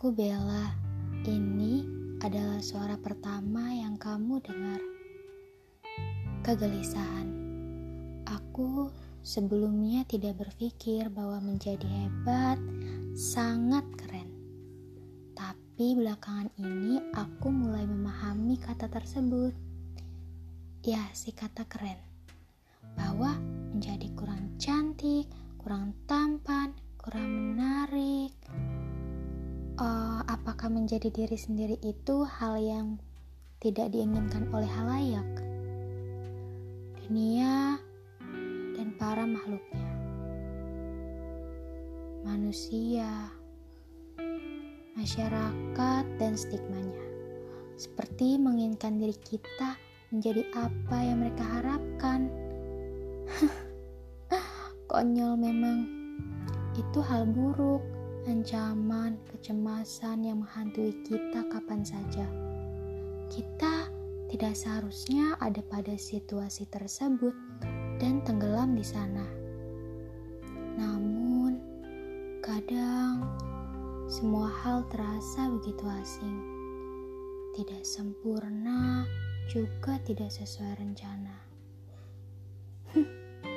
Aku Bella. Ini adalah suara pertama yang kamu dengar. Kegelisahan. Aku sebelumnya tidak berpikir bahwa menjadi hebat sangat keren. Tapi belakangan ini aku mulai memahami kata tersebut. Ya, si kata keren. Bahwa menjadi kurang cantik, kurang menjadi diri sendiri itu hal yang tidak diinginkan oleh halayak, dunia, dan para makhluknya, manusia, masyarakat, dan stigmanya, seperti menginginkan diri kita menjadi apa yang mereka harapkan. Konyol memang, itu hal buruk ancaman, kecemasan yang menghantui kita kapan saja. Kita tidak seharusnya ada pada situasi tersebut dan tenggelam di sana. Namun, kadang semua hal terasa begitu asing. Tidak sempurna, juga tidak sesuai rencana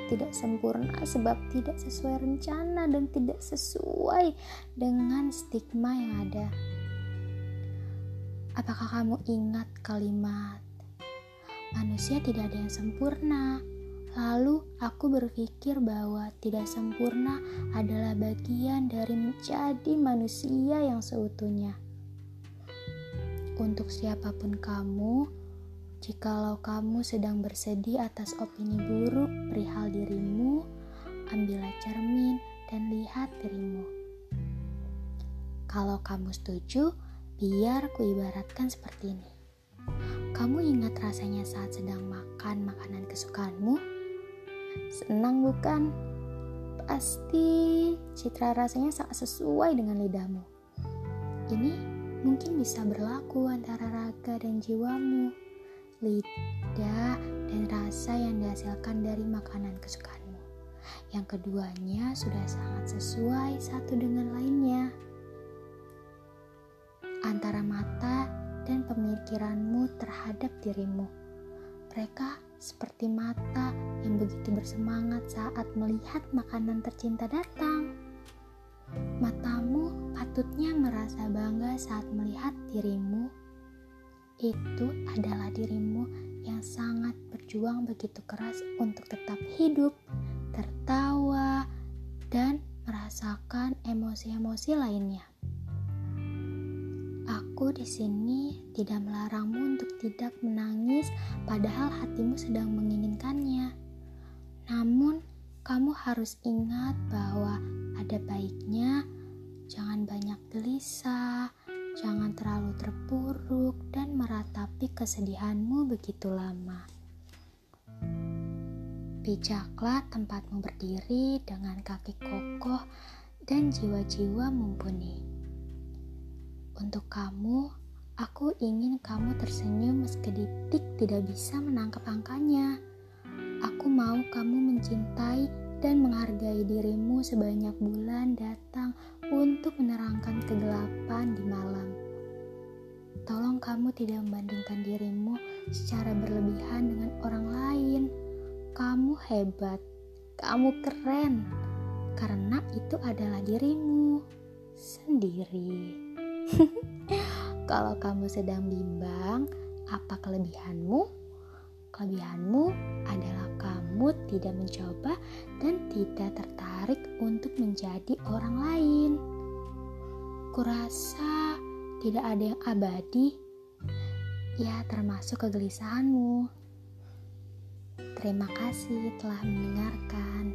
tidak sempurna sebab tidak sesuai rencana dan tidak sesuai dengan stigma yang ada. Apakah kamu ingat kalimat manusia tidak ada yang sempurna? Lalu aku berpikir bahwa tidak sempurna adalah bagian dari menjadi manusia yang seutuhnya. Untuk siapa pun kamu, Jikalau kamu sedang bersedih atas opini buruk perihal dirimu, ambillah cermin dan lihat dirimu. Kalau kamu setuju, biar kuibaratkan seperti ini. Kamu ingat rasanya saat sedang makan makanan kesukaanmu? Senang bukan? Pasti citra rasanya sangat sesuai dengan lidahmu. Ini mungkin bisa berlaku antara raga dan jiwamu lidah, dan rasa yang dihasilkan dari makanan kesukaanmu. Yang keduanya sudah sangat sesuai satu dengan lainnya. Antara mata dan pemikiranmu terhadap dirimu. Mereka seperti mata yang begitu bersemangat saat melihat makanan tercinta datang. Matamu patutnya merasa bangga saat melihat dirimu itu adalah dirimu yang sangat berjuang begitu keras untuk tetap hidup, tertawa, dan merasakan emosi-emosi lainnya. Aku di sini tidak melarangmu untuk tidak menangis, padahal hatimu sedang menginginkannya. Namun, kamu harus ingat bahwa ada baiknya jangan banyak gelisah, kesedihanmu begitu lama. Bijaklah tempatmu berdiri dengan kaki kokoh dan jiwa-jiwa mumpuni. Untuk kamu, aku ingin kamu tersenyum meski detik tidak bisa menangkap angkanya. Aku mau kamu mencintai dan menghargai dirimu sebanyak bulan datang untuk menerangkan kegelapan di malam. Tolong kamu tidak membandingkan dirimu secara berlebihan dengan orang lain. Kamu hebat, kamu keren, karena itu adalah dirimu sendiri. Kalau kamu sedang bimbang, apa kelebihanmu? Kelebihanmu adalah kamu tidak mencoba dan tidak tertarik untuk menjadi orang lain. Kurasa tidak ada yang abadi, ya termasuk kegelisahanmu. Terima kasih telah mendengarkan.